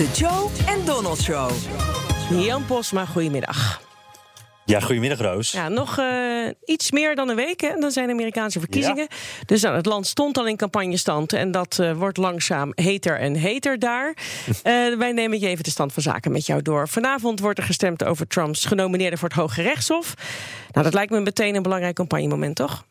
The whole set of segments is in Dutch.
De Joe en Donald Show. Jan Posma, goedemiddag. Ja, goedemiddag Roos. Ja, nog uh, iets meer dan een week en dan zijn de Amerikaanse verkiezingen. Ja. Dus nou, het land stond al in campagnestand en dat uh, wordt langzaam heter en heter daar. uh, wij nemen je even de stand van zaken met jou door. Vanavond wordt er gestemd over Trumps genomineerde voor het Hoge Rechtshof. Nou, dat lijkt me meteen een belangrijk campagnemoment, toch?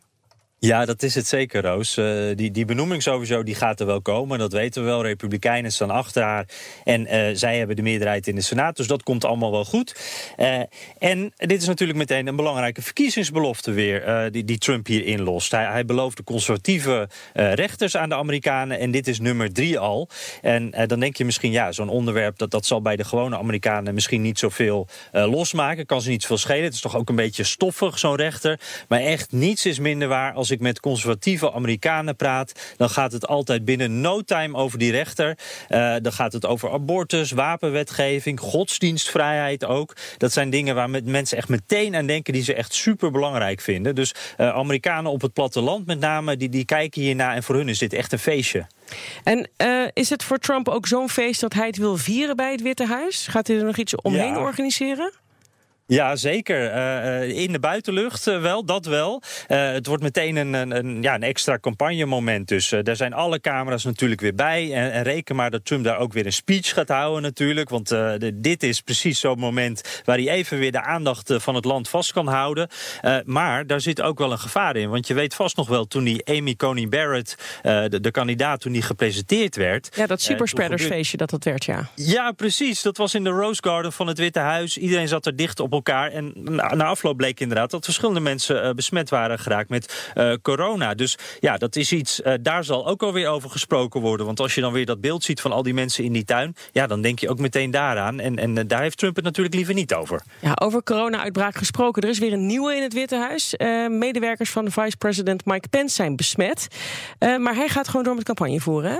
Ja, dat is het zeker, Roos. Uh, die, die benoeming sowieso die gaat er wel komen. Dat weten we wel. Republikeinen staan achter haar. En uh, zij hebben de meerderheid in de Senaat. Dus dat komt allemaal wel goed. Uh, en dit is natuurlijk meteen een belangrijke verkiezingsbelofte weer... die, die Trump hier inlost. Hij, hij beloofde conservatieve rechters aan de Amerikanen. En dit is nummer drie al. En dan denk je misschien, ja, zo'n onderwerp... Dat, dat zal bij de gewone Amerikanen misschien niet zoveel losmaken. Kan ze niet veel schelen. Het is toch ook een beetje stoffig, zo'n rechter. Maar echt niets is minder waar... als als ik met conservatieve Amerikanen praat, dan gaat het altijd binnen no time over die rechter. Uh, dan gaat het over abortus, wapenwetgeving, godsdienstvrijheid ook. Dat zijn dingen waar mensen echt meteen aan denken die ze echt super belangrijk vinden. Dus uh, Amerikanen op het platteland met name, die, die kijken hierna en voor hun is dit echt een feestje. En uh, is het voor Trump ook zo'n feest dat hij het wil vieren bij het Witte Huis? Gaat hij er nog iets omheen ja. organiseren? Ja, zeker. Uh, in de buitenlucht uh, wel, dat wel. Uh, het wordt meteen een, een, een, ja, een extra campagnemoment. Dus daar zijn alle camera's natuurlijk weer bij. En, en, reken maar dat Trump daar ook weer een speech gaat houden natuurlijk. Want de, dit is precies zo'n moment waar hij even weer de aandacht van het land vast kan houden. maar daar zit ook wel een gevaar in. Want je weet vast nog wel toen die Amy Coney Barrett, de, de, kandidaat, toen die gepresenteerd werd. Ja, dat superspreadersfeestje dat dat werd, ja. Ja, precies. Dat was in de Rose Garden van het Witte Huis. Iedereen zat er dicht op En na, afloop bleek inderdaad dat verschillende mensen uh, besmet waren geraakt met uh, corona. Dus ja, dat is iets, uh, daar zal ook alweer over gesproken worden. Want als je dan weer dat beeld ziet van al die mensen in die tuin... ja, dan denk je ook meteen daaraan. En, en daar heeft Trump het natuurlijk liever niet over. Ja, over corona-uitbraak gesproken. Er is weer een nieuwe in het Witte Huis. medewerkers van de vice-president Mike Pence zijn besmet. maar hij gaat gewoon door met campagne voeren, hè?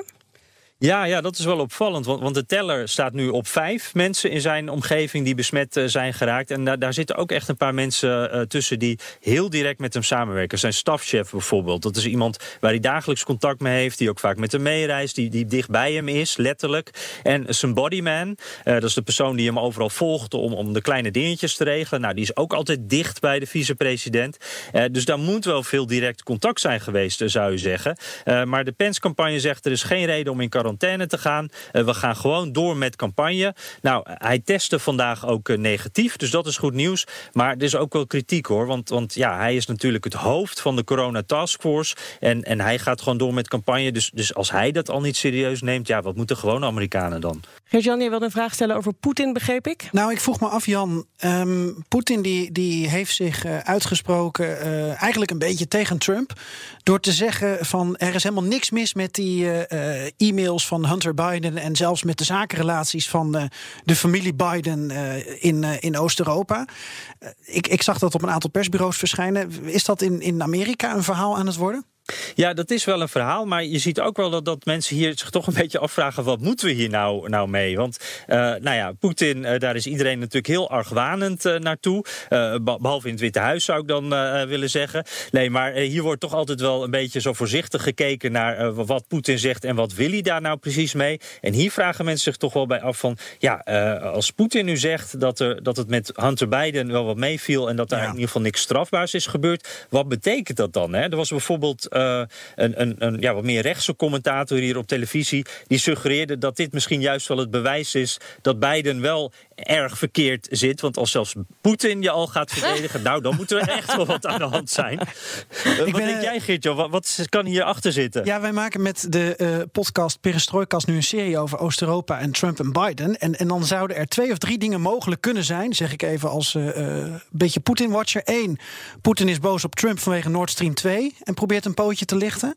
Ja, ja, dat is wel opvallend. Want, want de teller staat nu op vijf mensen in zijn omgeving die besmet uh, zijn geraakt. En daar, zitten ook echt een paar mensen uh, tussen die heel direct met hem samenwerken. Zijn stafchef bijvoorbeeld. Dat is iemand waar hij dagelijks contact mee heeft. Die ook vaak met hem meereist. Die, die dicht bij hem is, letterlijk. En zijn bodyman. Uh, dat is de persoon die hem overal volgt om, om de kleine dingetjes te regelen. Nou, die is ook altijd dicht bij de vicepresident. dus daar moet wel veel direct contact zijn geweest, zou je zeggen. maar de Pence-campagne zegt er is geen reden om in quarantaine te gaan. Uh, we gaan gewoon door met campagne. Nou, hij testte vandaag ook uh, negatief, dus dat is goed nieuws. Maar er is ook wel kritiek hoor, want, want ja, hij is natuurlijk het hoofd van de corona taskforce. En, en hij gaat gewoon door met campagne. Dus, dus als hij dat al niet serieus neemt, ja, wat moeten gewone Amerikanen dan? Gert-Jan, je wilde een vraag stellen over Poetin, begreep ik? Nou, ik vroeg me af, Jan. Um, Poetin die, die heeft zich uh, uitgesproken uh, eigenlijk een beetje tegen Trump. Door te zeggen van er is helemaal niks mis met die uh, e-mails van Hunter Biden. En zelfs met de zakenrelaties van de familie Biden in, in Oost-Europa. ik, ik zag dat op een aantal persbureaus verschijnen. Is dat in, in Amerika een verhaal aan het worden? Ja, dat is wel een verhaal. Maar je ziet ook wel dat, dat mensen hier zich toch een beetje afvragen: wat moeten we hier nou, nou mee? Want, uh, nou ja, Poetin, uh, daar is iedereen natuurlijk heel argwanend uh, naartoe. behalve in het Witte Huis zou ik dan willen zeggen. Nee, maar hier wordt toch altijd wel een beetje zo voorzichtig gekeken naar wat Poetin zegt en wat wil hij daar nou precies mee. En hier vragen mensen zich toch wel bij af van: ja, als Poetin nu zegt dat, er, dat het met Hunter Biden wel wat meeviel en dat daar ja. in ieder geval niks strafbaars is gebeurd, wat betekent dat dan? Hè? Er was bijvoorbeeld een, een, een ja, wat meer rechtse commentator hier op televisie. Die suggereerde dat dit misschien juist wel het bewijs is dat Biden wel erg verkeerd zit. Want als zelfs Poetin je al gaat verdedigen, nou dan moet er echt wel wat aan de hand zijn. wat ben, denk eh, jij, Geertje? Wat, wat kan hier achter zitten? Ja, wij maken met de eh, podcast Perestrojkast nu een serie over Oost-Europa en Trump en Biden. En, en dan zouden er twee of drie dingen mogelijk kunnen zijn, zeg ik even als eh, beetje Poetin-watcher. Eén, Poetin is boos op Trump vanwege Nord Stream 2 en probeert een pootje te lichten.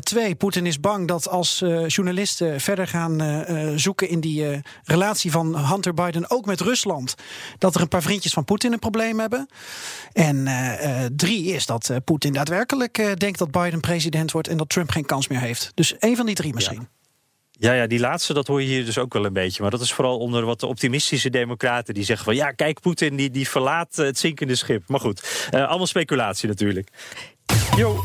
Twee, Poetin is bang dat als journalisten verder gaan zoeken in die relatie van Hunter Biden ook met Rusland, dat er een paar vriendjes van Poetin een probleem hebben. En eh, eh, drie is dat eh, Poetin daadwerkelijk denkt dat Biden president wordt en dat Trump geen kans meer heeft. Dus één van die drie misschien. Ja, ja, die laatste, dat hoor je hier dus ook wel een beetje. Maar dat is vooral onder wat de optimistische democraten die zeggen van... ja, kijk, Poetin die, die verlaat het zinkende schip. Maar goed, allemaal speculatie natuurlijk. Jo.